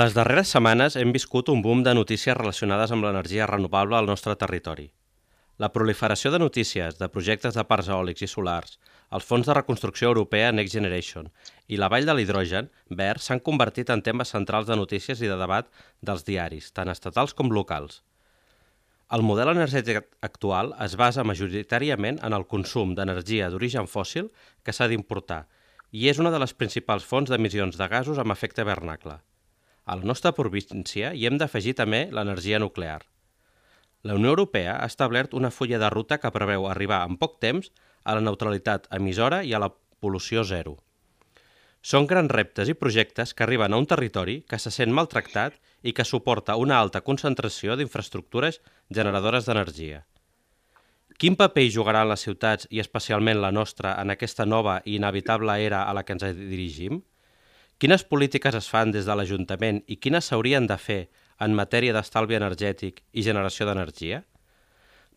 Les darreres setmanes hem viscut un boom de notícies relacionades amb l'energia renovable al nostre territori. La proliferació de notícies de projectes de parcs eòlics i solars, els fons de reconstrucció europea Next Generation i la vall de l'hidrogen verd s'han convertit en temes centrals de notícies i de debat dels diaris, tant estatals com locals. El model energètic actual es basa majoritàriament en el consum d'energia d'origen fòssil que s'ha d'importar i és una de les principals fonts d'emissions de gasos amb efecte hivernacle. A la nostra província hi hem d'afegir també l'energia nuclear. La Unió Europea ha establert una fulla de ruta que preveu arribar en poc temps a la neutralitat emissora i a la pol·lució zero. Són grans reptes i projectes que arriben a un territori que se sent maltractat i que suporta una alta concentració d'infraestructures generadores d'energia. Quin paper hi jugaran les ciutats i especialment la nostra en aquesta nova i inevitable era a la que ens dirigim? Quines polítiques es fan des de l'Ajuntament i quines s'haurien de fer en matèria d'estalvi energètic i generació d'energia?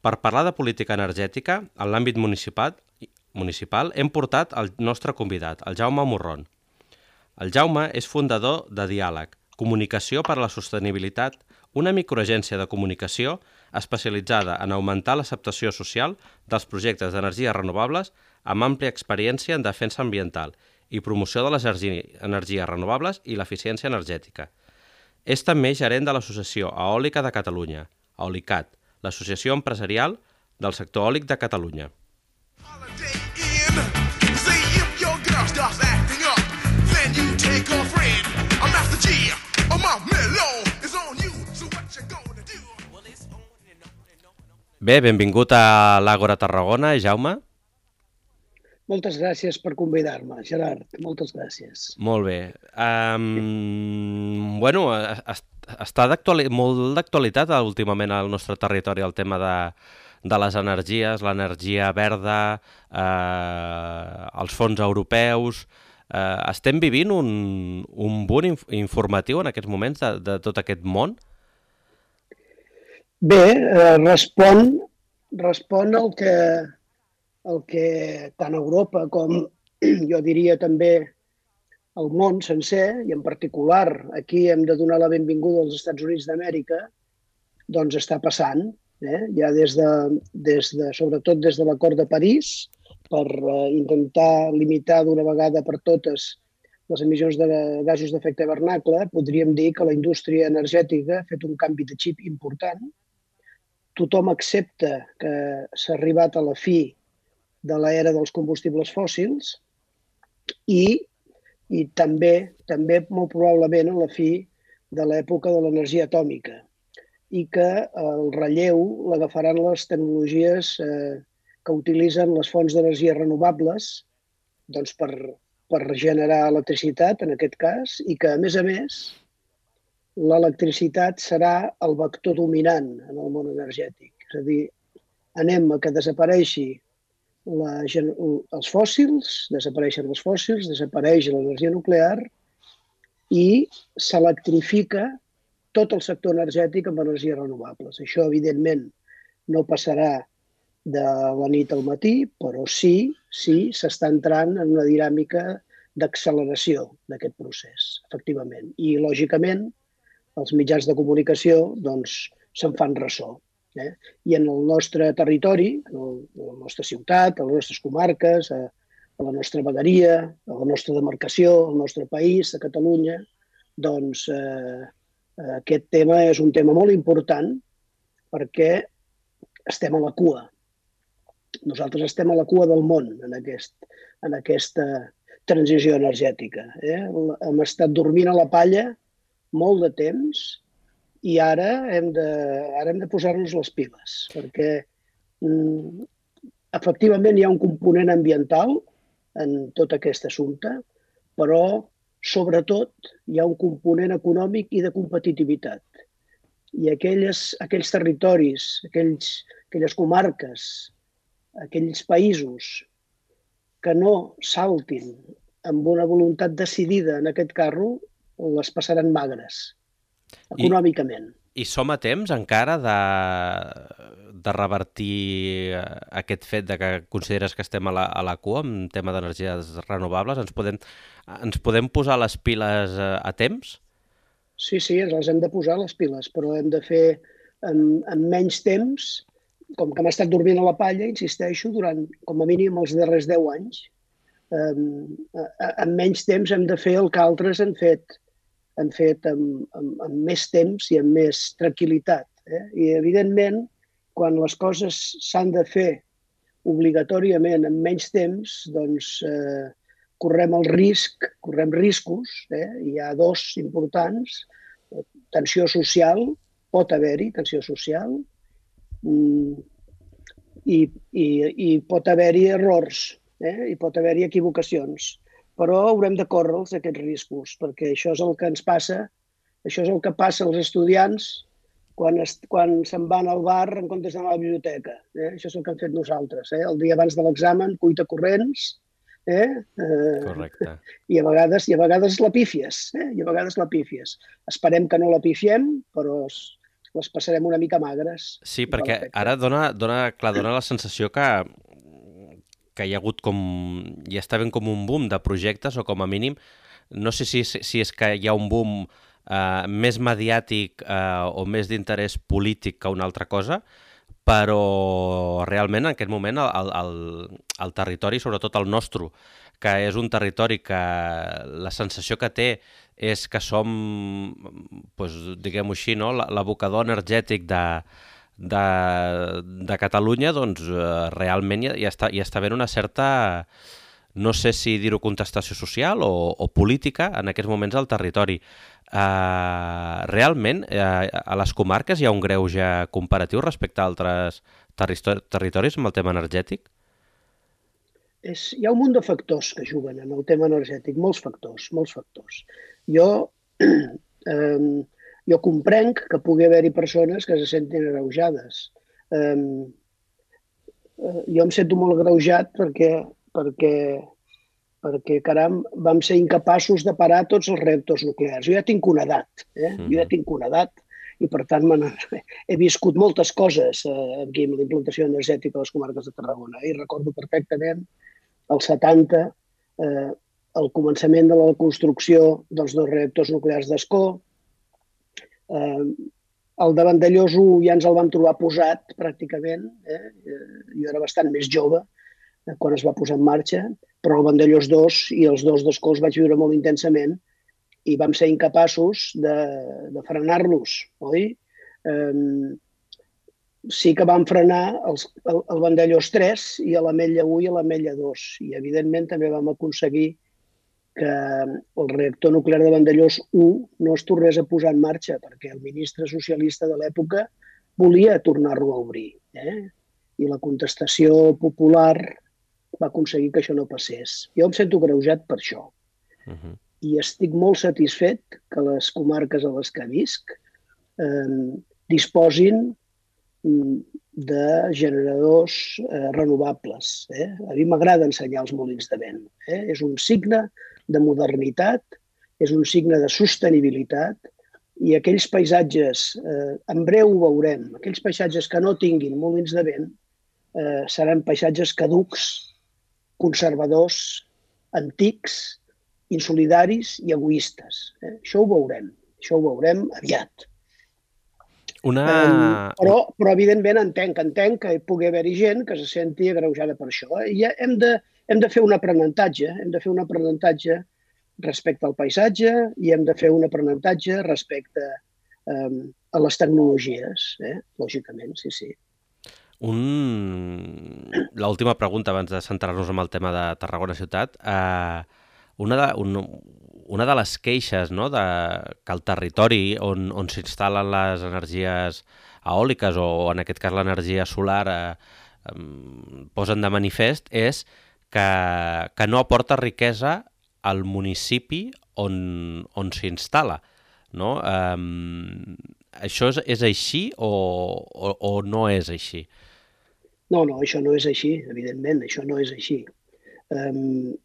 Per parlar de política energètica, en l'àmbit municipal, municipal hem portat el nostre convidat, el Jaume Morron. El Jaume és fundador de Diàleg, Comunicació per a la Sostenibilitat, una microagència de comunicació especialitzada en augmentar l'acceptació social dels projectes d'energies renovables amb àmplia experiència en defensa ambiental i promoció de les energies renovables i l'eficiència energètica. És també gerent de l'Associació Eòlica de Catalunya, Eolicat, l'associació empresarial del sector eòlic de Catalunya. Bé, benvingut a l'Àgora Tarragona, Jaume. Moltes gràcies per convidar-me, Gerard. Moltes gràcies. Molt bé. Um, bueno, està molt d'actualitat últimament al nostre territori el tema de, de les energies, l'energia verda, eh, els fons europeus... Eh, estem vivint un, un bon inf informatiu en aquests moments de, de tot aquest món? Bé, eh, respon, respon el que, el que tant Europa com jo diria també el món sencer, i en particular aquí hem de donar la benvinguda als Estats Units d'Amèrica, doncs està passant, eh? ja des de, des de, sobretot des de l'acord de París, per eh, intentar limitar d'una vegada per totes les emissions de gasos d'efecte hivernacle, podríem dir que la indústria energètica ha fet un canvi de xip important. Tothom accepta que s'ha arribat a la fi de l'era dels combustibles fòssils i, i també, també molt probablement a la fi de l'època de l'energia atòmica i que el relleu l'agafaran les tecnologies eh, que utilitzen les fonts d'energia renovables doncs per, per generar electricitat, en aquest cas, i que, a més a més, l'electricitat serà el vector dominant en el món energètic. És a dir, anem a que desapareixi la, els fòssils, desapareixen els fòssils, desapareix l'energia nuclear i s'electrifica tot el sector energètic amb energies renovables. Això, evidentment, no passarà de la nit al matí, però sí, sí, s'està entrant en una dinàmica d'acceleració d'aquest procés, efectivament. I, lògicament, els mitjans de comunicació doncs, se'n fan ressò. Eh? I en el nostre territori, en, el, en la nostra ciutat, a les nostres comarques, a, a la nostra vegueria, a la nostra demarcació, al nostre país, a Catalunya, doncs eh, aquest tema és un tema molt important perquè estem a la cua. Nosaltres estem a la cua del món en, aquest, en aquesta transició energètica. Eh? Hem estat dormint a la palla molt de temps i ara hem de, ara hem de posar-nos les piles, perquè mm, efectivament hi ha un component ambiental en tot aquest assumpte, però sobretot hi ha un component econòmic i de competitivitat. i aquelles, aquells territoris, aquells, aquelles comarques, aquells països que no saltin amb una voluntat decidida en aquest carro, les passaran magres, econòmicament. I, i som a temps encara de, de revertir eh, aquest fet de que consideres que estem a la, a la cua en tema d'energies renovables? Ens podem, ens podem posar les piles eh, a temps? Sí, sí, ens les hem de posar les piles, però hem de fer en, en menys temps, com que hem estat dormint a la palla, insisteixo, durant com a mínim els darrers 10 anys. Um, en menys temps hem de fer el que altres han fet, han fet amb, amb, amb més temps i amb més tranquil·litat. Eh? I, evidentment, quan les coses s'han de fer obligatòriament en menys temps, doncs eh, correm el risc, correm riscos, eh? hi ha dos importants, tensió social, pot haver-hi tensió social, mm, i, i, i pot haver-hi errors, eh? i pot haver-hi equivocacions, però haurem de córrer aquests riscos, perquè això és el que ens passa, això és el que passa als estudiants quan, es, quan se'n van al bar en comptes d'anar a la biblioteca. Eh? Això és el que hem fet nosaltres. Eh? El dia abans de l'examen, cuita corrents, Eh? Eh, Correcte. I a vegades, i a vegades la pífies, eh? i a vegades la pífies. Esperem que no la pifiem, però les passarem una mica magres. Sí, perquè ara dona, dona, clar, dona la sensació que, que hi ha hagut com... hi està ben com un boom de projectes, o com a mínim, no sé si, si és que hi ha un boom eh, més mediàtic eh, o més d'interès polític que una altra cosa, però realment en aquest moment el, el, el territori, sobretot el nostre, que és un territori que la sensació que té és que som, doncs, diguem-ho així, no? l'abocador energètic de, de, de Catalunya, doncs eh, realment hi, hi, està, hi està havent una certa, no sé si dir-ho contestació social o, o política en aquests moments al territori. Uh, realment, uh, a les comarques hi ha un greuge comparatiu respecte a altres territori territoris amb el tema energètic? És, hi ha un munt de factors que juguen en el tema energètic, molts factors, molts factors. Jo, eh, jo comprenc que pugui haver-hi persones que se sentin agreujades. Eh, jo em sento molt agreujat perquè, perquè perquè, caram, vam ser incapaços de parar tots els reactors nuclears. Jo ja tinc una edat, eh? Mm. jo ja tinc una edat, i per tant he viscut moltes coses eh, aquí amb la implantació energètica a les comarques de Tarragona. Eh? I recordo perfectament el 70, eh, el començament de la construcció dels dos reactors nuclears d'Escó, eh, el de Vandellós 1 ja ens el vam trobar posat, pràcticament. Eh? eh jo era bastant més jove eh, quan es va posar en marxa però el Vandellós 2 i els dos d'Escó els vaig viure molt intensament i vam ser incapaços de, de frenar-los, oi? Um, sí que vam frenar els, el, el Vandellós 3 i a l'Ametlla 1 i a l'Ametlla 2. I, evidentment, també vam aconseguir que el reactor nuclear de Vandellós 1 no es tornés a posar en marxa perquè el ministre socialista de l'època volia tornar-lo a obrir. Eh? I la contestació popular va aconseguir que això no passés. Jo em sento greujat per això. Uh -huh. I estic molt satisfet que les comarques a les que visc eh, disposin mm, de generadors eh, renovables. Eh? A mi m'agrada ensenyar els molins de vent. Eh? És un signe de modernitat, és un signe de sostenibilitat i aquells paisatges, eh, en breu ho veurem, aquells paisatges que no tinguin molins de vent eh, seran paisatges caducs conservadors, antics, insolidaris i egoistes. Eh? Això ho veurem, això ho veurem aviat. Una... Um, però, però, evidentment, entenc, entenc que hi pugui haver-hi gent que se senti agreujada per això. Eh? I hem de, hem de fer un aprenentatge, hem de fer un aprenentatge respecte al paisatge i hem de fer un aprenentatge respecte um, a les tecnologies, eh? lògicament, sí, sí. Un... L'última pregunta abans de centrar-nos en el tema de Tarragona ciutat. Eh, una, de, un, una de les queixes no, de, que el territori on, on s'instal·len les energies eòliques o en aquest cas l'energia solar eh, eh, posen de manifest és que, que no aporta riquesa al municipi on, on s'instal·la. No? Eh, això és, és així o, o, o no és així? No, no, això no és així, evidentment, això no és així. Um,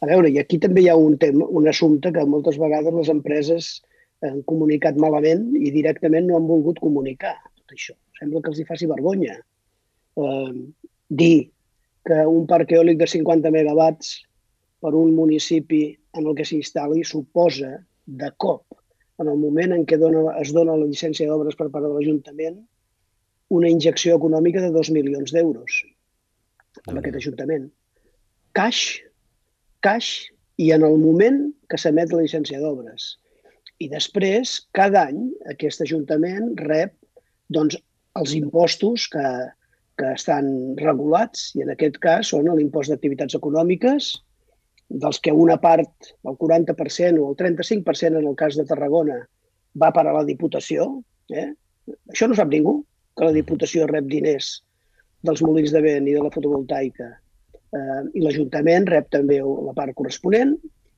a veure, i aquí també hi ha un tema, un assumpte que moltes vegades les empreses han comunicat malament i directament no han volgut comunicar tot això. Sembla que els hi faci vergonya. Uh, dir que un parc eòlic de 50 megawatts per un municipi en el que s'instal·li suposa de cop, en el moment en què dona, es dona la llicència d'obres per part de l'Ajuntament, una injecció econòmica de 2 milions d'euros amb aquest Ajuntament. Caix, caix i en el moment que s'emet la llicència d'obres. I després, cada any, aquest Ajuntament rep doncs, els impostos que, que estan regulats, i en aquest cas són l'impost d'activitats econòmiques, dels que una part, el 40% o el 35% en el cas de Tarragona, va per a la Diputació. Eh? Això no sap ningú, que la Diputació rep diners dels molins de vent i de la fotovoltaica. Eh, I l'Ajuntament rep també la part corresponent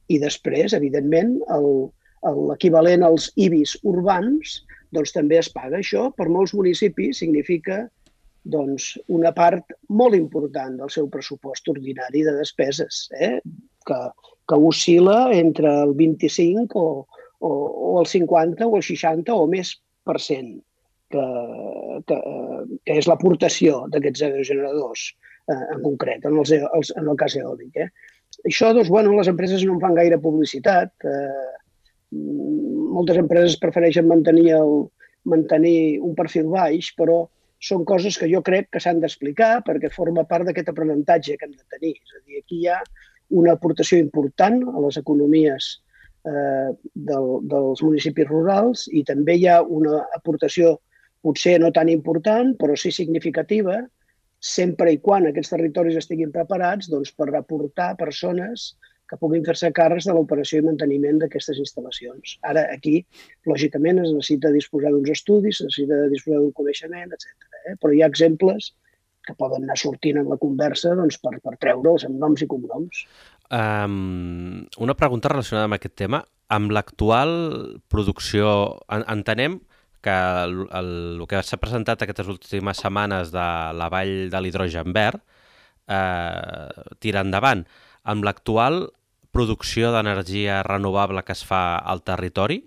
i després, evidentment, l'equivalent als IBIs urbans doncs també es paga això. Per molts municipis significa doncs, una part molt important del seu pressupost ordinari de despeses, eh? que, que oscil·la entre el 25 o, o, o el 50 o el 60 o més per cent, que, que, que és l'aportació d'aquests aerogeneradors eh, en concret, en, els, els, en el cas eòlic. Eh? Això, doncs, bueno, les empreses no en fan gaire publicitat. Eh, moltes empreses prefereixen mantenir, el, mantenir un perfil baix, però són coses que jo crec que s'han d'explicar perquè forma part d'aquest aprenentatge que hem de tenir. És a dir, aquí hi ha una aportació important a les economies eh, del, dels municipis rurals i també hi ha una aportació potser no tan important, però sí significativa, sempre i quan aquests territoris estiguin preparats doncs, per aportar persones que puguin fer-se càrrecs de l'operació i manteniment d'aquestes instal·lacions. Ara, aquí, lògicament, es necessita disposar d'uns estudis, es necessita disposar d'un coneixement, etc. Eh? Però hi ha exemples que poden anar sortint en la conversa doncs, per, per treure'ls amb noms i cognoms. Um, una pregunta relacionada amb aquest tema. Amb l'actual producció, en, entenem que el, el, el que s'ha presentat aquestes últimes setmanes de la vall de l'hidrogen verd eh, tira endavant. Amb l'actual producció d'energia renovable que es fa al territori,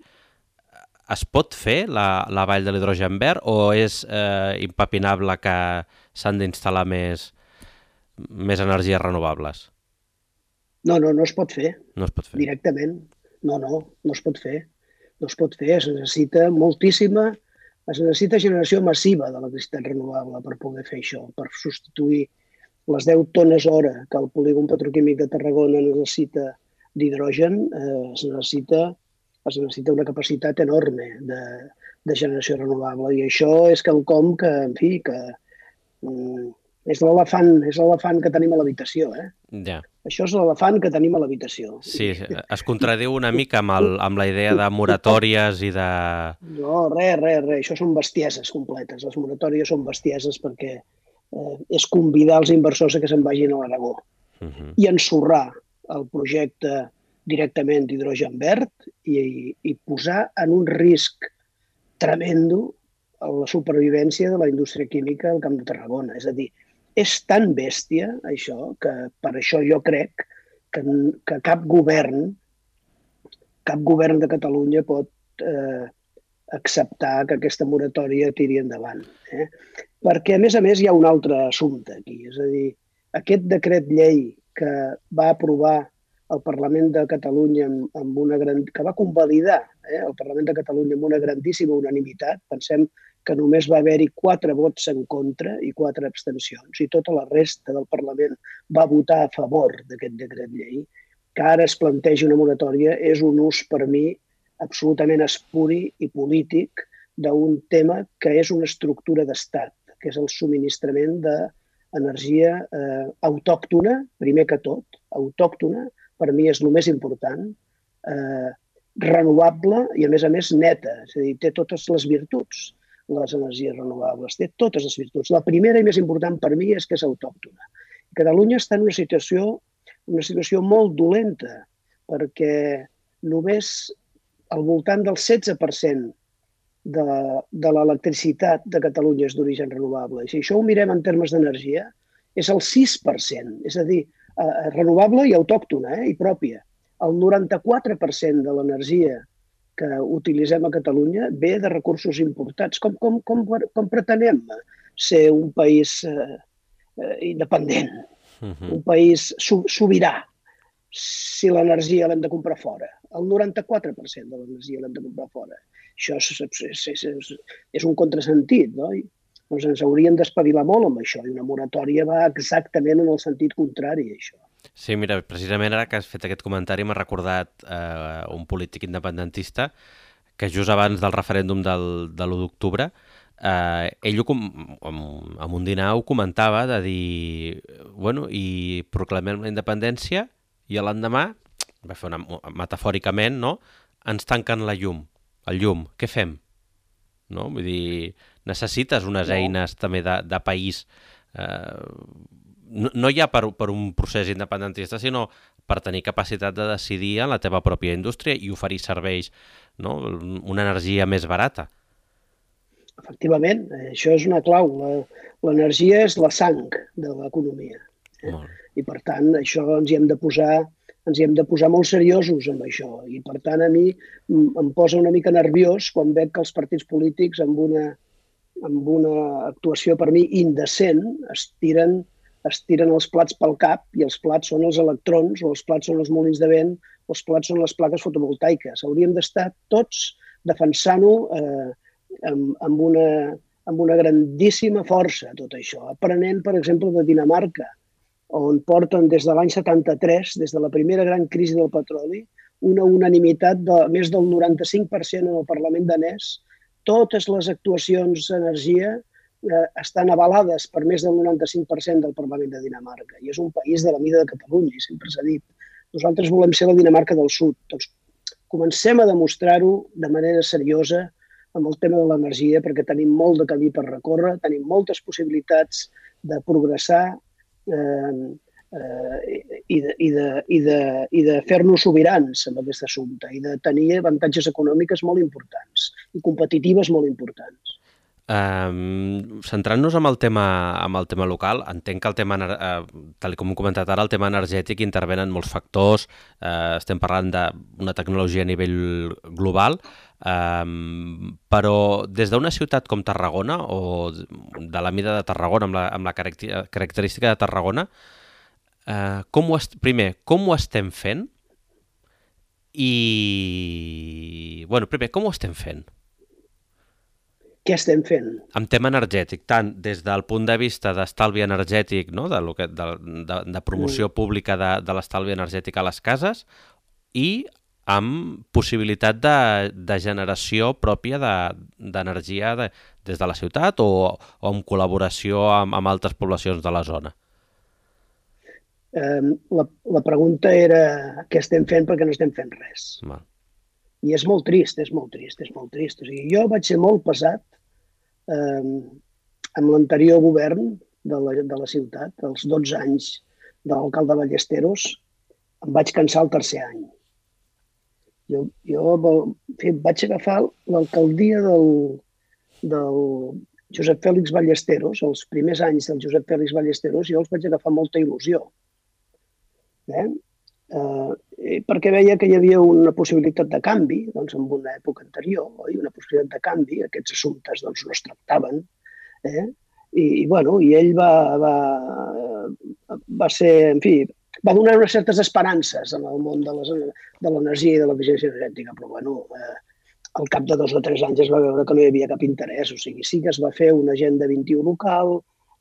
es pot fer la, la vall de l'hidrogen verd o és eh, impapinable que s'han d'instal·lar més, més energies renovables? No, no, no es pot fer. No es pot fer. Directament. No, no, no es pot fer. No es pot fer. Es necessita moltíssima, es necessita generació massiva d'electricitat renovable per poder fer això, per substituir les 10 tones hora que el polígon petroquímic de Tarragona necessita d'hidrogen, eh, es, necessita, es necessita una capacitat enorme de, de generació renovable. I això és quelcom que, en fi, que mm, és l'elefant és l'elefant que tenim a l'habitació, eh? Ja. Això és l'elefant que tenim a l'habitació. Sí, es contradiu una mica amb, el, amb la idea de moratòries i de... No, res, res, res. Això són bestieses completes. Les moratòries són bestieses perquè eh, és convidar els inversors a que se'n vagin a l'Aragó uh -huh. i ensorrar el projecte directament d'hidrogen verd i, i posar en un risc tremendo la supervivència de la indústria química al Camp de Tarragona. És a dir, és tan bèstia això que per això jo crec que, que cap govern cap govern de Catalunya pot eh, acceptar que aquesta moratòria tiri endavant. Eh? Perquè, a més a més, hi ha un altre assumpte aquí. És a dir, aquest decret llei que va aprovar el Parlament de Catalunya amb, amb una gran, que va convalidar eh, el Parlament de Catalunya amb una grandíssima unanimitat. Pensem que només va haver-hi quatre vots en contra i quatre abstencions i tota la resta del Parlament va votar a favor d'aquest decret llei, que ara es planteja una moratòria, és un ús per mi absolutament espuri i polític d'un tema que és una estructura d'estat que és el subministrament d'energia eh, autòctona, primer que tot, autòctona, per mi és el més important, eh, renovable i, a més a més, neta. És a dir, té totes les virtuts, les energies renovables, té totes les virtuts. La primera i més important per mi és que és autòctona. Catalunya està en una situació, una situació molt dolenta, perquè només al voltant del 16% de, de l'electricitat de Catalunya és d'origen renovable. Si això ho mirem en termes d'energia, és el 6%, és a dir, eh, renovable i autòctona eh, i pròpia. El 94% de l'energia que utilitzem a Catalunya ve de recursos importats. Com, com, com, com pretenem ser un país eh, eh, independent, uh mhm. -huh. un país sobirà, si l'energia l'hem de comprar fora? El 94% de l'energia l'hem de comprar fora. Això és, és, és, és, és un contrasentit, no? I, doncs ens hauríem d'espavilar molt amb això, i una moratòria va exactament en el sentit contrari a això. Sí, mira, precisament ara que has fet aquest comentari m'ha recordat eh, un polític independentista que just abans del referèndum del, de l'1 d'octubre eh, ell ho, amb un dinar ho comentava de dir, bueno, i proclamem la independència i l'endemà, va fer una, metafòricament, no? ens tanquen la llum, el llum, què fem? No? Vull dir, necessites unes no. eines també de, de país. Eh, no, no ja per, per un procés independentista, sinó per tenir capacitat de decidir en la teva pròpia indústria i oferir serveis, no? una energia més barata. Efectivament, això és una clau. L'energia és la sang de l'economia. Eh? I per tant, això ens hi hem de posar ens hi hem de posar molt seriosos amb això. I, per tant, a mi em posa una mica nerviós quan veig que els partits polítics, amb una, amb una actuació per mi indecent, es tiren, es tiren els plats pel cap i els plats són els electrons o els plats són els molins de vent o els plats són les plaques fotovoltaiques. Hauríem d'estar tots defensant-ho eh, amb, amb, una, amb una grandíssima força, tot això. Aprenent, per exemple, de Dinamarca, on porten des de l'any 73, des de la primera gran crisi del petroli, una unanimitat de més del 95% en el Parlament danès. Totes les actuacions d'energia eh, estan avalades per més del 95% del Parlament de Dinamarca. I és un país de la mida de Catalunya, i sempre s'ha dit. Nosaltres volem ser la Dinamarca del Sud. Doncs comencem a demostrar-ho de manera seriosa amb el tema de l'energia, perquè tenim molt de camí per recórrer, tenim moltes possibilitats de progressar eh, eh, i de, i de, i de, i de fer-nos sobirans amb aquest assumpte i de tenir avantatges econòmiques molt importants i competitives molt importants. Um, Centrant-nos amb, el tema, amb el tema local, entenc que el tema, uh, tal com hem comentat ara, el tema energètic intervenen molts factors, uh, estem parlant d'una tecnologia a nivell global, um, però des d'una ciutat com Tarragona, o de la mida de Tarragona, amb la, amb la característica de Tarragona, uh, com ho primer, com ho estem fent? I, bueno, primer, com ho estem fent? què estem fent? En tema energètic, tant des del punt de vista d'estalvi energètic, no? de, lo que, de, de, de promoció mm. pública de, de l'estalvi energètic a les cases i amb possibilitat de, de generació pròpia d'energia de, de, des de la ciutat o, o en col·laboració amb, amb altres poblacions de la zona? Eh, la, la pregunta era què estem fent perquè no estem fent res. Val. I és molt trist, és molt trist, és molt trist. O sigui, jo vaig ser molt pesat eh, amb l'anterior govern de la, de la ciutat, els 12 anys de l'alcalde Ballesteros, em vaig cansar el tercer any. Jo, jo fi, vaig agafar l'alcaldia del, del Josep Fèlix Ballesteros, els primers anys del Josep Fèlix Ballesteros, jo els vaig agafar molta il·lusió. Eh? eh, perquè veia que hi havia una possibilitat de canvi doncs, en una època anterior, oi? una possibilitat de canvi, aquests assumptes doncs, no es tractaven, eh? I, i, bueno, i ell va, va, va ser, en fi, va donar unes certes esperances en el món de l'energia i de l'eficiència energètica, però bueno, eh, al cap de dos o tres anys es va veure que no hi havia cap interès. O sigui, sí que es va fer una agenda 21 local,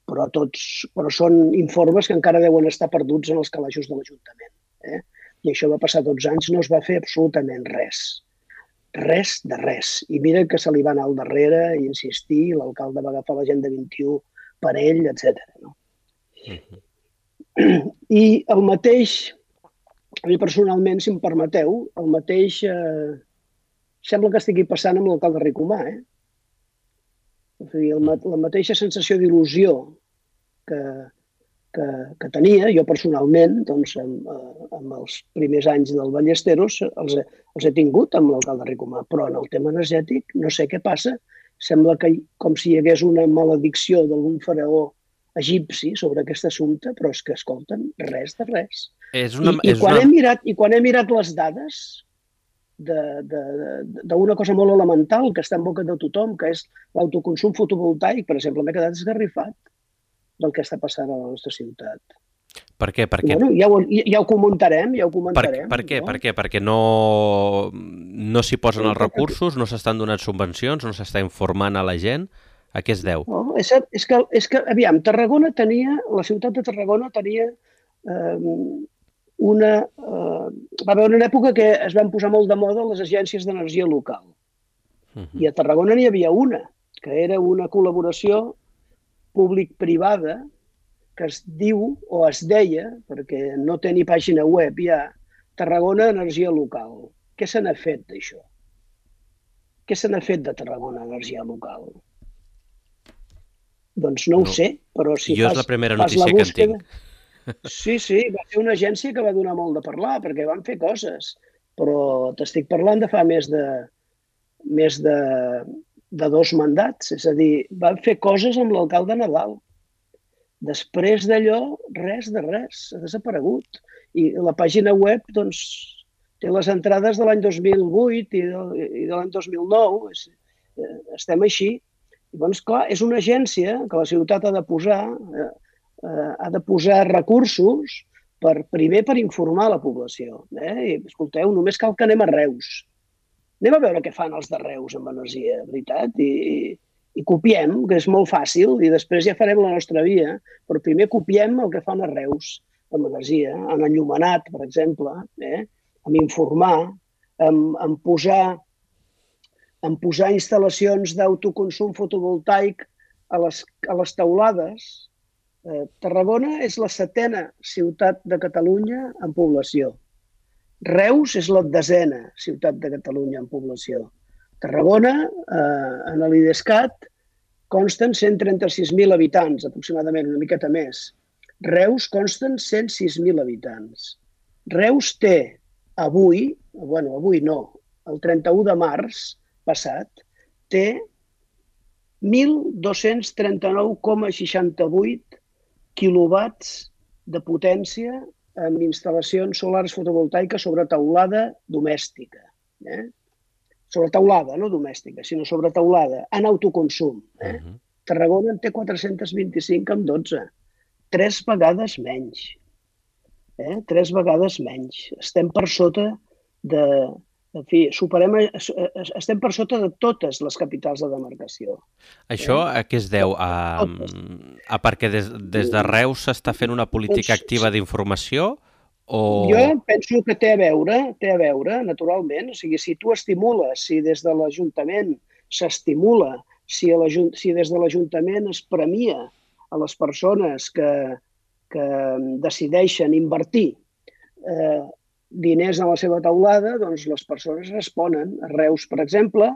però, tots, però són informes que encara deuen estar perduts en els calaixos de l'Ajuntament. Eh? I això va passar 12 anys, no es va fer absolutament res. Res de res. I mira que se li va anar al darrere i insistir, l'alcalde va agafar l'agenda 21 per ell, etc. No? Uh -huh. I el mateix, a mi personalment, si em permeteu, el mateix eh, sembla que estigui passant amb l'alcalde Ricomà, eh? O sigui, el, la mateixa sensació d'il·lusió que, que, que tenia. Jo personalment, doncs, amb, eh, amb els primers anys del Ballesteros, els he, els he tingut amb l'alcalde Ricomà, però en el tema energètic no sé què passa. Sembla que com si hi hagués una maledicció d'algun faraó egipci sobre aquest assumpte, però és que, escolten, res de res. És una, I, i, és quan una... he mirat, I quan he mirat les dades d'una cosa molt elemental que està en boca de tothom, que és l'autoconsum fotovoltaic, per exemple, m'he quedat esgarrifat del que està passant a la nostra ciutat. Per què? Perquè... Bueno, ja, ho, ja ho comentarem, ja ho Per, comentarem. per què? no? Per què? Perquè no, no s'hi posen els recursos, no s'estan donant subvencions, no s'està informant a la gent. A què es deu? No, és, és, que, és que, aviam, Tarragona tenia, la ciutat de Tarragona tenia eh, una... Eh, va haver una època que es van posar molt de moda les agències d'energia local. Uh I a Tarragona n'hi havia una, que era una col·laboració públic-privada que es diu, o es deia, perquè no té ni pàgina web ja, Tarragona Energia Local. Què se n'ha fet d'això? Què se n'ha fet de Tarragona Energia Local? Doncs no, No. ho sé, però si jo fas, és la primera notícia la que en búsqueda... tinc. Sí, sí, va ser una agència que va donar molt de parlar, perquè van fer coses, però t'estic parlant de fa més de, més de, de dos mandats, és a dir, van fer coses amb l'alcalde Nadal. Després d'allò, res de res, ha desaparegut. I la pàgina web, doncs, té les entrades de l'any 2008 i de, i de l'any 2009. És, eh, estem així. Doncs, clar, és una agència que la ciutat ha de posar, eh, eh, ha de posar recursos per, primer per informar la població. Eh? I, escolteu, només cal que anem a Reus. Anem a veure què fan els de Reus amb energia, veritat? I, i copiem, que és molt fàcil, i després ja farem la nostra via, però primer copiem el que fan a Reus amb energia, en enllumenat, per exemple, eh? en informar, en, en, posar, en posar instal·lacions d'autoconsum fotovoltaic a les, a les teulades. Eh, Tarragona és la setena ciutat de Catalunya en població. Reus és la desena ciutat de Catalunya en població. Tarragona, eh, en l'IDESCAT, consten 136.000 habitants, aproximadament, una miqueta més. Reus consten 106.000 habitants. Reus té avui, bueno, avui no, el 31 de març passat, té 1.239,68 quilowatts de potència amb instal·lacions solars fotovoltaiques sobre teulada domèstica. Eh? Sobre teulada, no domèstica, sinó sobre teulada, en autoconsum. Eh? Uh -huh. Tarragona en té 425 amb 12. Tres vegades menys. Eh? Tres vegades menys. Estem per sota de... En fi, superem, estem per sota de totes les capitals de demarcació. Això a què es deu? A, a perquè des, des de Reus s'està fent una política Doncs- activa d'informació o... Jo penso que té a veure, té a veure, naturalment. O sigui, si tu estimules, si des de l'Ajuntament s'estimula, si, a si des de l'Ajuntament es premia a les persones que, que decideixen invertir eh, diners a la seva taulada, doncs les persones responen. A Reus, per exemple,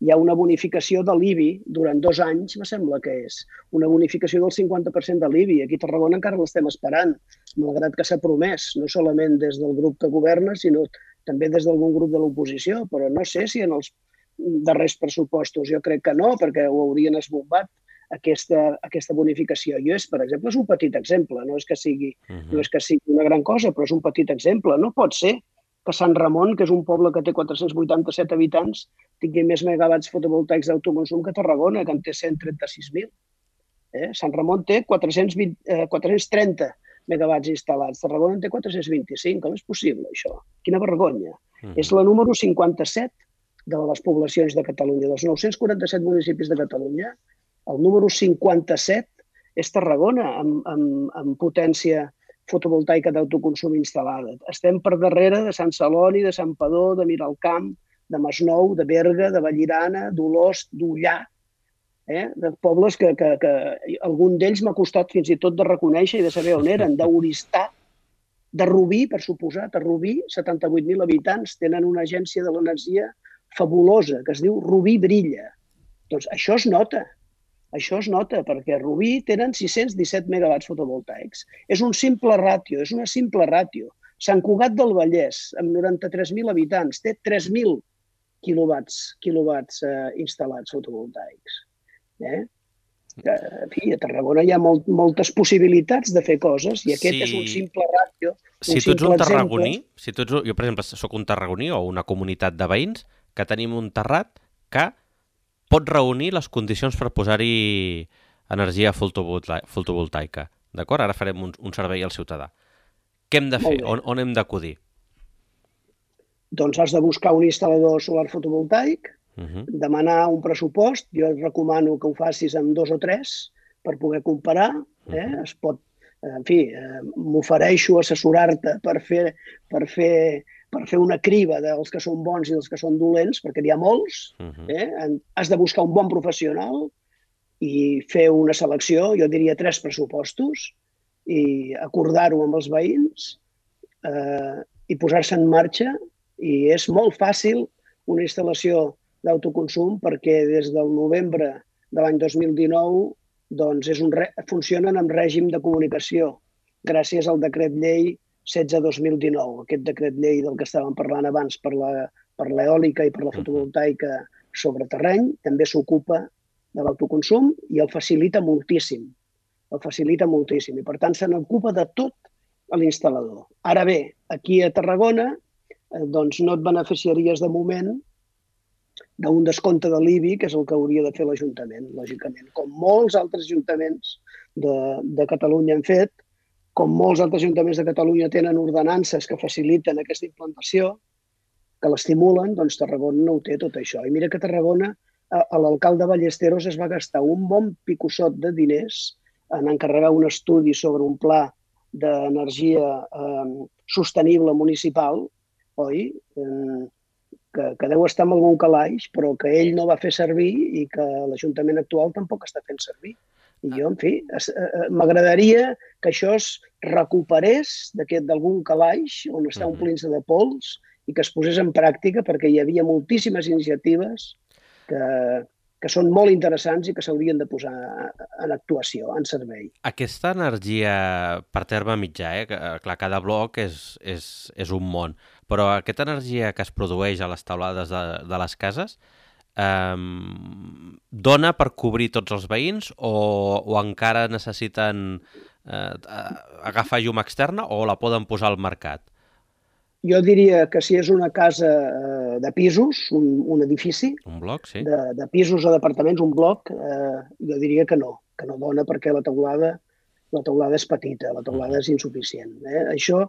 hi ha una bonificació de l'IBI durant dos anys, me sembla que és, una bonificació del 50% de l'IBI. Aquí a Tarragona encara l'estem esperant, malgrat que s'ha promès, no solament des del grup que governa, sinó també des d'algun grup de l'oposició, però no sé si en els darrers pressupostos, jo crec que no, perquè ho haurien esbombat, aquesta, aquesta bonificació. Jo és, per exemple, és un petit exemple, no és que sigui Uh no -huh. és que sigui una gran cosa, però és un petit exemple. No pot ser que Sant Ramon, que és un poble que té 487 habitants, tingui més megawatts fotovoltaics d'autoconsum que Tarragona, que en té 136.000. Eh? Sant Ramon té 420, eh, 430 megawatts instal·lats. Tarragona en té 425. Com és possible, això? Quina vergonya. Uh És la número 57 de les poblacions de Catalunya. Dels 947 municipis de Catalunya, el número 57 és Tarragona, amb, amb, amb potència fotovoltaica d'autoconsum instal·lada. Estem per darrere de Sant Celoni, de Sant Padó, de Miralcamp, de Masnou, de Berga, de Vallirana, d'Olost, d'Ullà, eh? de pobles que, que, que algun d'ells m'ha costat fins i tot de reconèixer i de saber on eren, d'Oristà, de Rubí, per suposat, a Rubí, 78.000 habitants, tenen una agència de l'energia fabulosa que es diu Rubí Brilla. Doncs això es nota. Això es nota perquè Rubí tenen 617 megawatts fotovoltaics. És un simple ràtio, és una simple ràtio. Sant Cugat del Vallès, amb 93.000 habitants, té 3.000 quilowatts, quilowatts eh, instal·lats fotovoltaics. Eh? En fi, a Tarragona hi ha molt, moltes possibilitats de fer coses i aquest sí. és un simple ràtio. Si tu ets un tarragoní, si tu ets, jo per exemple sóc un tarragoní o una comunitat de veïns que tenim un terrat que pot reunir les condicions per posar-hi energia fotovoltaica. D'acord? Ara farem un, un servei al ciutadà. Què hem de fer? On, on hem d'acudir? Doncs has de buscar un instal·lador solar fotovoltaic, uh -huh. demanar un pressupost. Jo et recomano que ho facis amb dos o tres per poder comparar. Eh? Uh -huh. Es pot, en fi, eh, m'ofereixo assessorar-te per fer, per fer per fer una criba dels que són bons i dels que són dolents, perquè n'hi ha molts. Uh -huh. eh? Has de buscar un bon professional i fer una selecció, jo diria tres pressupostos, i acordar-ho amb els veïns eh, i posar-se en marxa. I és molt fàcil una instal·lació d'autoconsum perquè des del novembre de l'any 2019 doncs és un re... funcionen amb règim de comunicació gràcies al decret llei 16-2019, aquest decret llei del que estàvem parlant abans per la per l'eòlica i per la fotovoltaica sobre terreny, també s'ocupa de l'autoconsum i el facilita moltíssim. El facilita moltíssim i, per tant, se n'ocupa de tot a l'instal·lador. Ara bé, aquí a Tarragona eh, doncs no et beneficiaries de moment d'un descompte de l'IBI, que és el que hauria de fer l'Ajuntament, lògicament. Com molts altres ajuntaments de, de Catalunya han fet, com molts altres ajuntaments de Catalunya tenen ordenances que faciliten aquesta implantació, que l'estimulen, doncs Tarragona no ho té tot això. I mira que Tarragona, l'alcalde Ballesteros es va gastar un bon picossot de diners en encarregar un estudi sobre un pla d'energia eh, sostenible municipal, oi? Eh, que, que deu estar amb algun calaix, però que ell no va fer servir i que l'Ajuntament actual tampoc està fent servir. I jo, en fi, eh, eh, m'agradaria que això es recuperés d'algun calaix on està omplint-se de pols i que es posés en pràctica perquè hi havia moltíssimes iniciatives que, que són molt interessants i que s'haurien de posar en actuació, en servei. Aquesta energia per terme mitjà, eh? clar, cada bloc és, és, és un món, però aquesta energia que es produeix a les taulades de, de les cases eh, dona per cobrir tots els veïns o, o encara necessiten eh, agafar llum externa o la poden posar al mercat? Jo diria que si és una casa eh, de pisos, un, un edifici, un bloc, sí. de, de pisos o d'apartaments, un bloc, eh, jo diria que no, que no dona perquè la teulada, la teulada és petita, la teulada és insuficient. Eh? Això,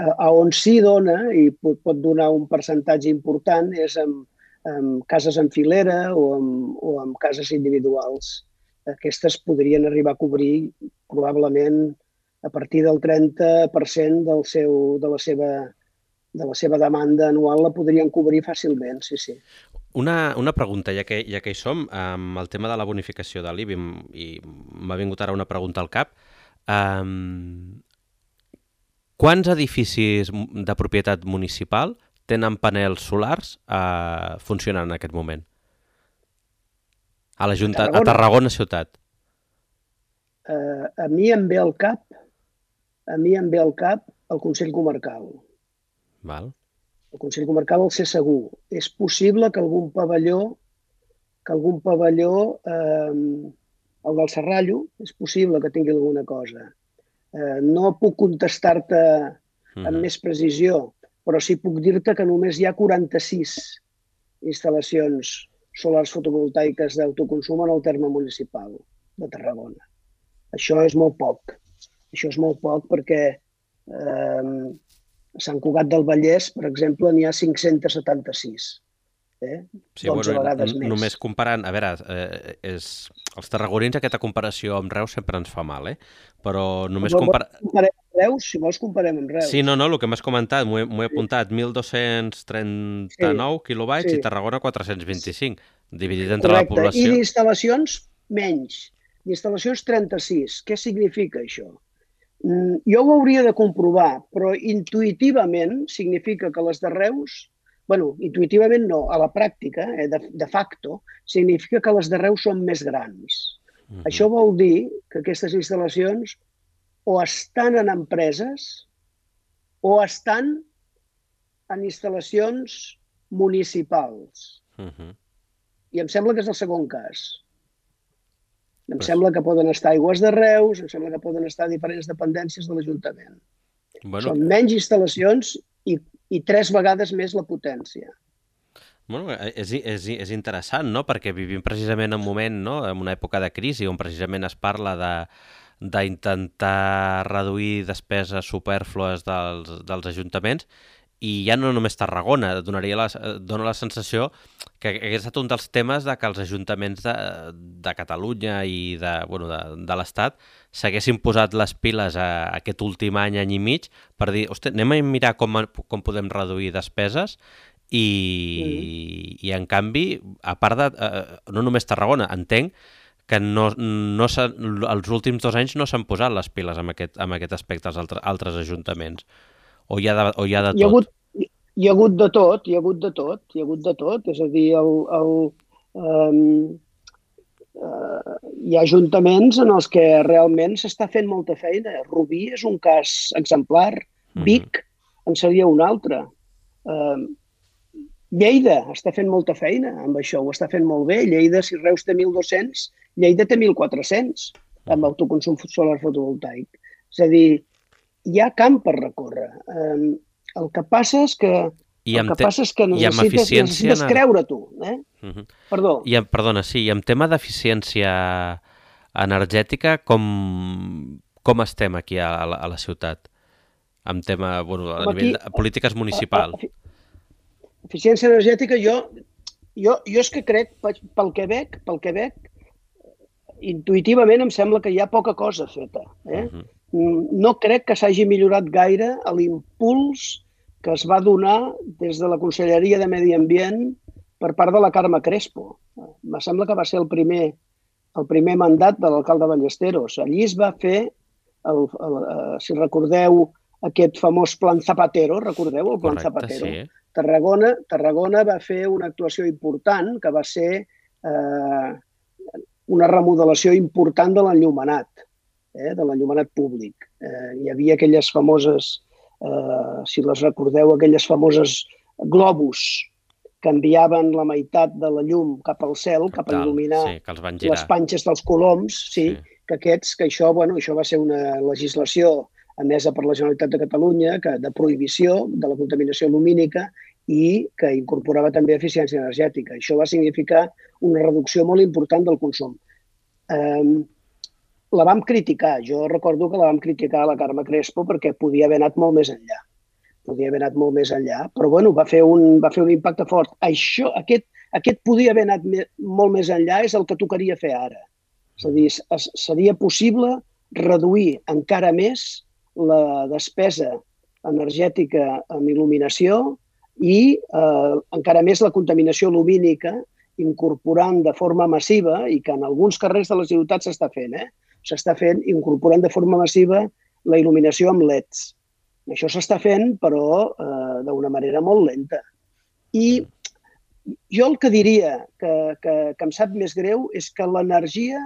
eh, a on sí dona i pot, pot donar un percentatge important és en, en cases en filera o en, o en cases individuals. Aquestes podrien arribar a cobrir probablement a partir del 30% del seu, de la seva de la seva demanda anual la podrien cobrir fàcilment, sí, sí. Una, una pregunta, ja que, ja que hi som, amb el tema de la bonificació de l'IBI, i m'ha vingut ara una pregunta al cap. Um, quants edificis de propietat municipal tenen panels solars uh, funcionant en aquest moment? A la Junta, a Tarragona, a Tarragona ciutat. Uh, a mi em ve al cap, a mi em ve al cap el Consell Comarcal. Val. El Consell Comarcal el sé segur. És possible que algun pavelló, que algun pavelló, eh, el del Serrallo, és possible que tingui alguna cosa. Eh, no puc contestar-te amb mm més precisió, però sí puc dir-te que només hi ha 46 instal·lacions solars fotovoltaiques d'autoconsum en el terme municipal de Tarragona. Això és molt poc. Això és molt poc perquè eh, a Sant Cugat del Vallès, per exemple, n'hi ha 576. Eh? Sí, bueno, vegades més. Només comparant, a veure, eh, és, els tarragonins aquesta comparació amb Reus sempre ens fa mal, eh? però només no, comparem Reus, si vols comparem amb Reus. Sí, no, no, el que m'has comentat, m'ho he, he apuntat, 1.239 sí, quilowatts sí. i Tarragona 425, dividit entre Correcte. la població. I d'instal·lacions, menys. D'instal·lacions 36. Què significa això? Mm, jo ho hauria de comprovar, però intuïtivament significa que les de Reus, bueno, intuïtivament no, a la pràctica, eh, de, de facto, significa que les de Reus són més grans. Mm -hmm. Això vol dir que aquestes instal·lacions o estan en empreses o estan en instal·lacions municipals. Uh -huh. I em sembla que és el segon cas. Em pues... sembla que poden estar aigües de Reus, em sembla que poden estar diferents dependències de l'Ajuntament. Bueno... Són menys instal·lacions i, i tres vegades més la potència. Bueno, és, és, és interessant, no?, perquè vivim precisament en un moment, no?, en una època de crisi on precisament es parla de d'intentar reduir despeses superflues dels, dels ajuntaments i ja no només Tarragona, donaria la, dona la sensació que hagués estat un dels temes de que els ajuntaments de, de Catalunya i de, bueno, de, de l'Estat s'haguessin posat les piles a, a aquest últim any, any i mig, per dir, hosti, anem a mirar com, com podem reduir despeses i, mm. i en canvi, a part de, eh, no només Tarragona, entenc que no, no els últims dos anys no s'han posat les piles amb aquest, amb aquest aspecte als altres, altres ajuntaments. O hi ha de, o hi ha de tot? Hi ha, hagut, hi ha hagut de tot, hi ha hagut de tot, hi ha hagut de tot. És a dir, el, el, um, uh, hi ha ajuntaments en els que realment s'està fent molta feina. Rubí és un cas exemplar. Mm -hmm. Vic en seria un altre. Uh, Lleida està fent molta feina amb això, ho està fent molt bé. Lleida, si Reus té 1.200, Lleida té 1.400 amb autoconsum solar fotovoltaic. És a dir, hi ha camp per recórrer. Um, el que passa és que i el que passa és que necessites, necessites en... creure tu. Eh? Uh -huh. Perdó. I, perdona, sí, i en tema d'eficiència energètica, com, com estem aquí a, la, a la ciutat? En tema, bueno, a aquí, nivell de polítiques municipals. Eficiència energètica, jo, jo, jo és que crec, pel que veig, pel que veig, intuïtivament em sembla que hi ha poca cosa feta. Eh? Uh -huh. No crec que s'hagi millorat gaire l'impuls que es va donar des de la Conselleria de Medi Ambient per part de la Carme Crespo. Me sembla que va ser el primer, el primer mandat de l'alcalde Ballesteros. Allí es va fer, el, el, el, eh, si recordeu, aquest famós Plan Zapatero, recordeu el Plan Correcte, Zapatero? Sí. Tarragona, Tarragona va fer una actuació important que va ser eh, una remodelació important de l'enllumenat eh, de l'enllumenat públic. Eh, hi havia aquelles famoses, eh, si les recordeu, aquelles famoses globus que enviaven la meitat de la llum cap al cel, cap a il·luminar sí, que les panxes dels coloms, sí, sí, que aquests, que això, bueno, això va ser una legislació emesa per la Generalitat de Catalunya que, de prohibició de la contaminació lumínica i que incorporava també eficiència energètica. Això va significar una reducció molt important del consum. Eh, la vam criticar. Jo recordo que la vam criticar a la Carme Crespo perquè podia haver anat molt més enllà. Podia haver anat molt més enllà, però bueno, va fer un, va fer un impacte fort. Això, aquest, aquest podia haver anat me, molt més enllà és el que tocaria fer ara. És a dir, es, seria possible reduir encara més la despesa energètica en il·luminació i eh, encara més la contaminació lumínica incorporant de forma massiva i que en alguns carrers de la ciutat s'està fent, eh? S'està fent incorporant de forma massiva la il·luminació amb leds. Això s'està fent, però eh, d'una manera molt lenta. I jo el que diria que, que, que em sap més greu és que l'energia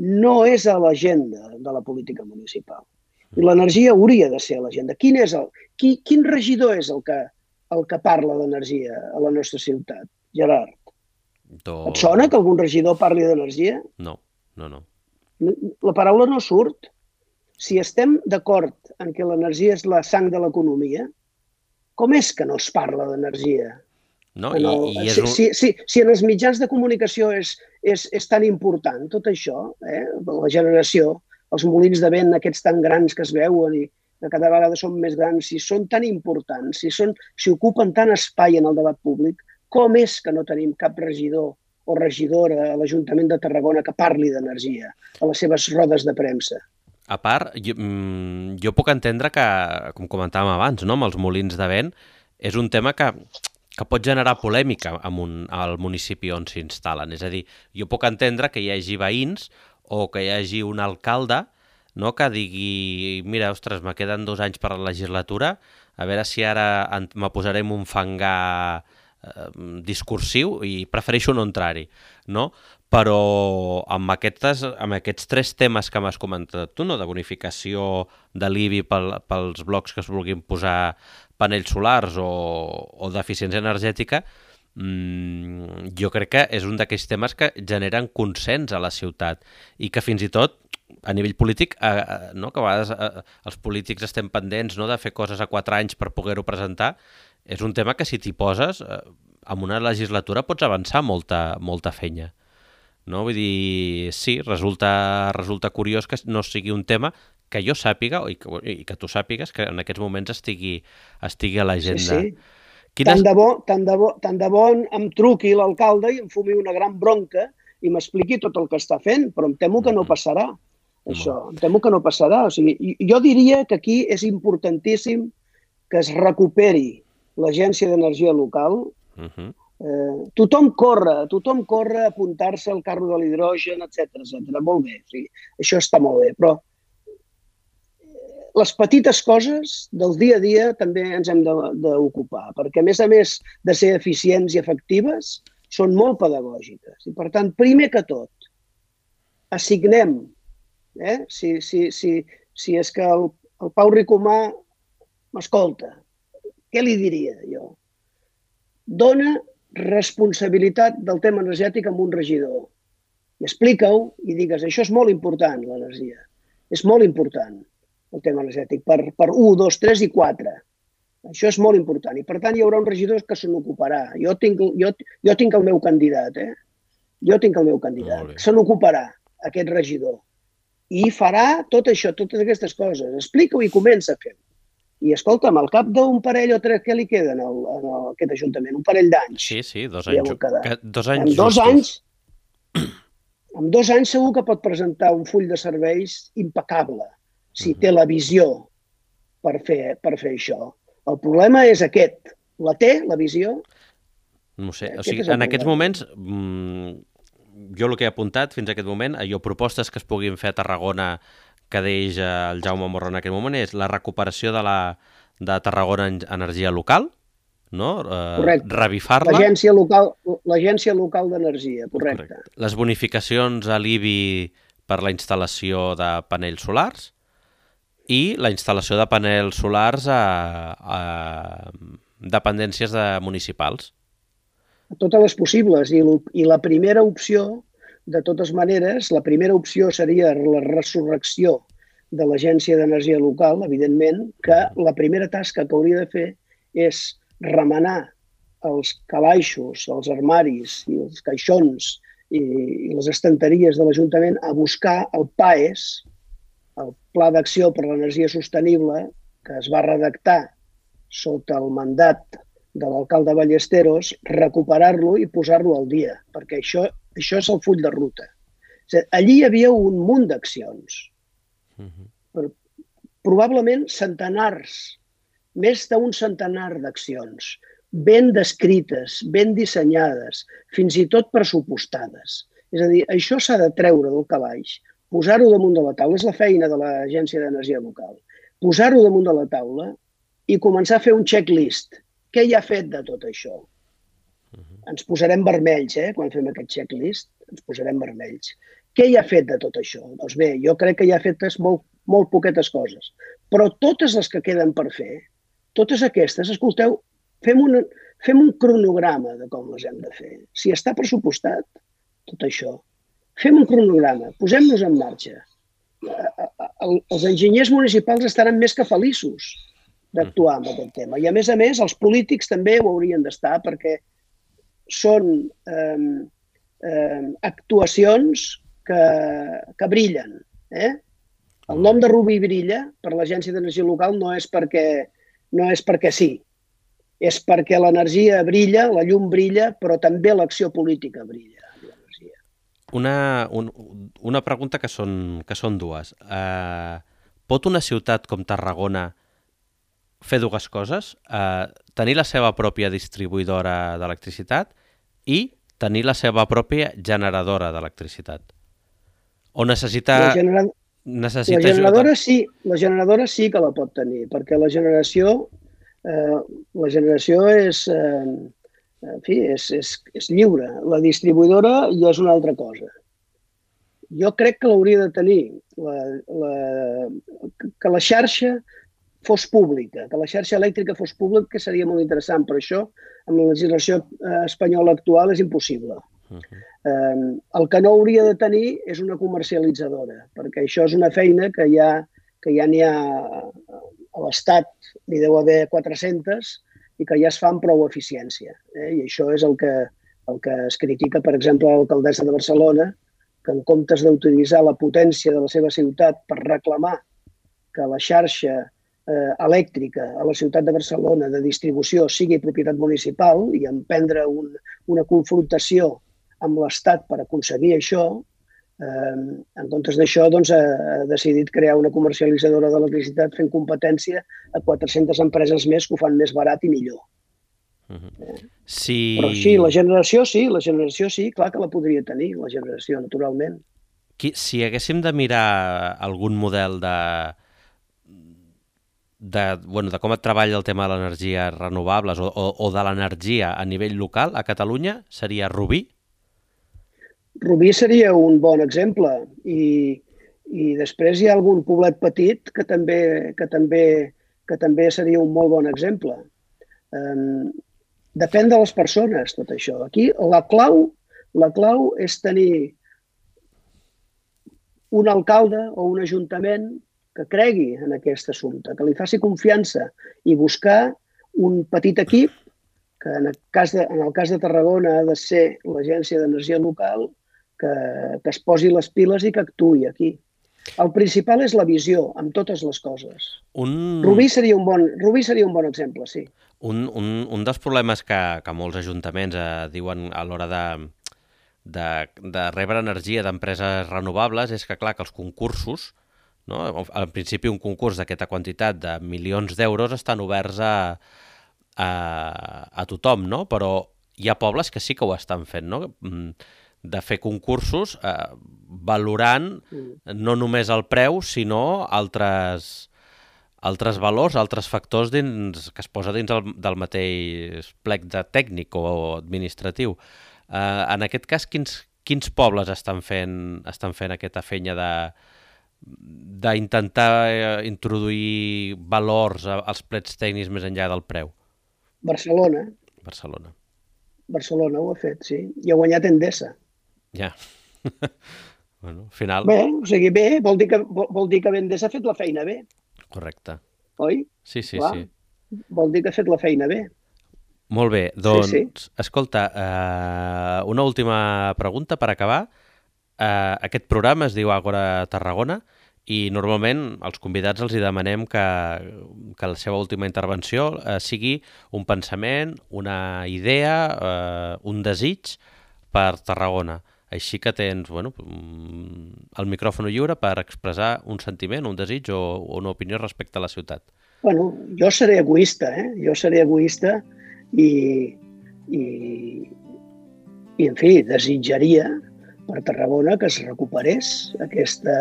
no és a l'agenda de la política municipal. I l'energia hauria de ser a l'agenda. Quin, és el, qui, quin regidor és el que, el que parla d'energia a la nostra ciutat, Gerard? Do... Et sona que algun regidor parli d'energia? No, no, no la paraula no surt. Si estem d'acord en que l'energia és la sang de l'economia, com és que no es parla d'energia? No, el, i, i és un... si, si, si en els mitjans de comunicació és, és, és tan important tot això, eh? la generació, els molins de vent aquests tan grans que es veuen i que cada vegada són més grans, si són tan importants, si, són, si ocupen tant espai en el debat públic, com és que no tenim cap regidor o regidora a l'Ajuntament de Tarragona que parli d'energia a les seves rodes de premsa. A part, jo, mm, jo puc entendre que, com comentàvem abans, no, amb els molins de vent, és un tema que, que pot generar polèmica amb un, al municipi on s'instal·len. És a dir, jo puc entendre que hi hagi veïns o que hi hagi un alcalde no, que digui, mira, ostres, me queden dos anys per la legislatura, a veure si ara me posarem un fangar eh, discursiu i prefereixo no entrar-hi, no? però amb, aquestes, amb aquests tres temes que m'has comentat tu, no? de bonificació de l'IBI pel, pels blocs que es vulguin posar panells solars o, o d'eficiència energètica, mmm, jo crec que és un d'aquells temes que generen consens a la ciutat i que fins i tot a nivell polític, eh, eh, no? que a vegades eh, els polítics estem pendents no? de fer coses a quatre anys per poder-ho presentar, és un tema que si t'hi poses, eh, amb una legislatura pots avançar molta, molta fenya. No? Vull dir, sí, resulta, resulta curiós que no sigui un tema que jo sàpiga i que, i que tu sàpigues que en aquests moments estigui, estigui a l'agenda. Sí, sí. Quines... Tant de bo, tant de bo, tant de bo em truqui l'alcalde i em fumi una gran bronca i m'expliqui tot el que està fent, però em temo que no mm-hmm. passarà. Això, em temo que no passarà. O sigui, jo diria que aquí és importantíssim que es recuperi l'Agència d'Energia Local, uh mm-hmm. -huh. Eh, tothom corre, tothom corre a apuntar-se al carro de l'hidrogen, etc etc. Molt bé, sigui, això està molt bé, però eh, les petites coses del dia a dia també ens hem d'ocupar, perquè a més a més de ser eficients i efectives, són molt pedagògiques. I per tant, primer que tot, assignem, eh? si, si, si, si és que el, el Pau Ricomà m'escolta, què li diria jo? Dona responsabilitat del tema energètic amb un regidor. I explica-ho i digues, això és molt important, l'energia. És molt important, el tema energètic, per, per 1, 2, 3 i 4. Això és molt important. I, per tant, hi haurà un regidor que se n'ocuparà. Jo, tinc, jo, jo tinc el meu candidat, eh? Jo tinc el meu candidat. Se n'ocuparà, aquest regidor. I farà tot això, totes aquestes coses. Explica-ho i comença a fer-ho. I escolta'm, al cap d'un parell o tres, què li queden al, a aquest Ajuntament? Un parell d'anys. Sí, sí, dos anys. Que, dos anys en dos anys, en dos anys segur que pot presentar un full de serveis impecable, si uh -huh. té la visió per fer, per fer això. El problema és aquest. La té, la visió? No sé, o sigui, en aquests moments, mmm, jo el que he apuntat fins a aquest moment, allò, propostes que es puguin fer a Tarragona que deix el Jaume Morro en aquest moment és la recuperació de, la, de Tarragona Energia Local, no? Eh, Revifar-la. L'agència local, l'agència local d'energia, correcte. correcte. Les bonificacions a l'IBI per la instal·lació de panells solars i la instal·lació de panells solars a, a dependències de municipals. Totes les possibles. I, I la primera opció de totes maneres, la primera opció seria la resurrecció de l'Agència d'Energia Local, evidentment, que la primera tasca que hauria de fer és remenar els calaixos, els armaris i els caixons i, les estanteries de l'Ajuntament a buscar el PAES, el Pla d'Acció per l'Energia Sostenible, que es va redactar sota el mandat de l'alcalde Ballesteros, recuperar-lo i posar-lo al dia, perquè això això és el full de ruta. Allí hi havia un munt d'accions. Uh mhm. -huh. Probablement centenars, més d'un centenar d'accions, ben descrites, ben dissenyades, fins i tot pressupostades. És a dir, això s'ha de treure del calaix, posar-ho damunt de la taula, és la feina de l'Agència d'Energia Local, posar-ho damunt de la taula i començar a fer un checklist. Què hi ha fet de tot això? Ens posarem vermells, eh? Quan fem aquest checklist, ens posarem vermells. Què hi ha fet de tot això? Doncs bé, jo crec que hi ha fet molt, molt poquetes coses. Però totes les que queden per fer, totes aquestes, escolteu, fem un, fem un cronograma de com les hem de fer. Si està pressupostat tot això, fem un cronograma, posem-nos en marxa. Els enginyers municipals estaran més que feliços d'actuar en aquest tema. I, a més a més, els polítics també ho haurien d'estar perquè són eh, eh, actuacions que, que brillen. Eh? El nom de Rubí brilla per l'Agència d'Energia Local no és perquè no és perquè sí, és perquè l'energia brilla, la llum brilla, però també l'acció política brilla. Una, un, una pregunta que són, que són dues. Uh, pot una ciutat com Tarragona fer dues coses? Uh, tenir la seva pròpia distribuïdora d'electricitat i tenir la seva pròpia generadora d'electricitat. O necessita... La, genera... necessita la generadora sí, la generadora sí que la pot tenir, perquè la generació, eh, la generació és, eh, En fi, és, és, és lliure. La distribuïdora ja és una altra cosa. Jo crec que l'hauria de tenir, la, la, que la xarxa fos pública, que la xarxa elèctrica fos pública, que seria molt interessant, però això amb la legislació eh, espanyola actual és impossible. Uh -huh. el que no hauria de tenir és una comercialitzadora, perquè això és una feina que ja que ja n'hi ha a l'Estat, n'hi deu haver 400, i que ja es fa amb prou eficiència. Eh? I això és el que, el que es critica, per exemple, l'alcaldessa de Barcelona, que en comptes d'utilitzar la potència de la seva ciutat per reclamar que la xarxa eh, elèctrica a la ciutat de Barcelona de distribució sigui propietat municipal i emprendre un, una confrontació amb l'Estat per aconseguir això, eh, en comptes d'això doncs, ha, ha decidit crear una comercialitzadora d'electricitat fent competència a 400 empreses més que ho fan més barat i millor. Uh -huh. sí. Però sí, la generació sí, la generació sí, clar que la podria tenir, la generació, naturalment. Si haguéssim de mirar algun model de, de, bueno, de com et treballa el tema de l'energia renovables o, o, o de l'energia a nivell local a Catalunya, seria Rubí? Rubí seria un bon exemple i, i després hi ha algun poblet petit que també, que també, que també seria un molt bon exemple. Um, depèn de les persones, tot això. Aquí la clau, la clau és tenir un alcalde o un ajuntament que cregui en aquest assumpte, que li faci confiança i buscar un petit equip que en el cas de, en el cas de Tarragona ha de ser l'Agència d'Energia Local, que, que es posi les piles i que actui aquí. El principal és la visió, amb totes les coses. Un... Rubí, seria un bon, Rubí seria un bon exemple, sí. Un, un, un dels problemes que, que molts ajuntaments eh, diuen a l'hora de, de, de rebre energia d'empreses renovables és que, clar, que els concursos, no? en principi un concurs d'aquesta quantitat de milions d'euros estan oberts a, a, a tothom, no? però hi ha pobles que sí que ho estan fent, no? Mm, de fer concursos eh, valorant mm. no només el preu, sinó altres, altres valors, altres factors dins, que es posa dins el, del mateix plec de tècnic o administratiu. Eh, en aquest cas, quins, quins pobles estan fent, estan fent aquesta fenya de d'intentar eh, introduir valors als plets tècnics més enllà del preu? Barcelona. Barcelona. Barcelona ho ha fet, sí. I ha guanyat Endesa. Ja. bueno, al final... Bé, o sigui, bé, vol dir que, vol, dir que Vendés ha fet la feina bé. Correcte. Oi? Sí, sí, Clar. sí. Vol dir que ha fet la feina bé. Molt bé, doncs, sí, sí. escolta, uh, una última pregunta per acabar. Uh, aquest programa es diu Agora Tarragona i normalment als convidats els hi demanem que, que la seva última intervenció uh, sigui un pensament, una idea, uh, un desig per Tarragona. Així que tens bueno, mm, el micròfon lliure per expressar un sentiment, un desig o, o una opinió respecte a la ciutat. Bueno, jo seré egoista, eh? Jo seré egoista i, i, i en fi, desitjaria per Tarragona que es recuperés aquesta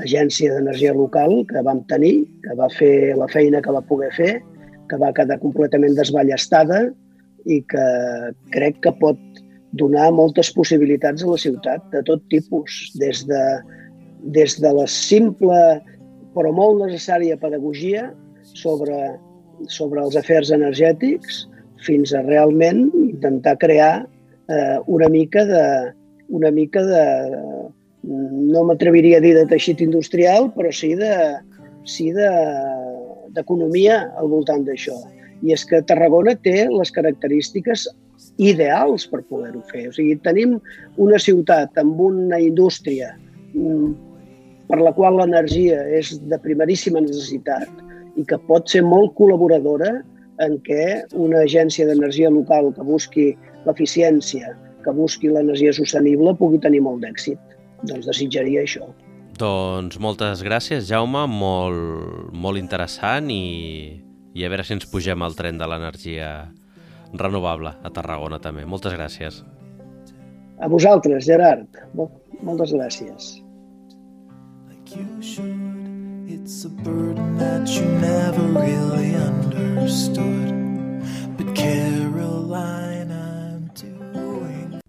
agència d'energia local que vam tenir, que va fer la feina que va poder fer, que va quedar completament desballestada i que crec que pot donar moltes possibilitats a la ciutat de tot tipus, des de, des de la simple però molt necessària pedagogia sobre, sobre els afers energètics fins a realment intentar crear eh, una mica de, una mica de, no m'atreviria a dir de teixit industrial, però sí de sí d'economia de, al voltant d'això. I és que Tarragona té les característiques ideals per poder-ho fer. O sigui, tenim una ciutat amb una indústria mm, per la qual l'energia és de primeríssima necessitat i que pot ser molt col·laboradora en què una agència d'energia local que busqui l'eficiència, que busqui l'energia sostenible, pugui tenir molt d'èxit. Doncs desitjaria això. Doncs moltes gràcies, Jaume, molt, molt interessant i, i a veure si ens pugem al tren de l'energia renovable a Tarragona també. Moltes gràcies. A vosaltres, Gerard. Moltes gràcies. Like you should, it's a burden that you never really understood. But Carolina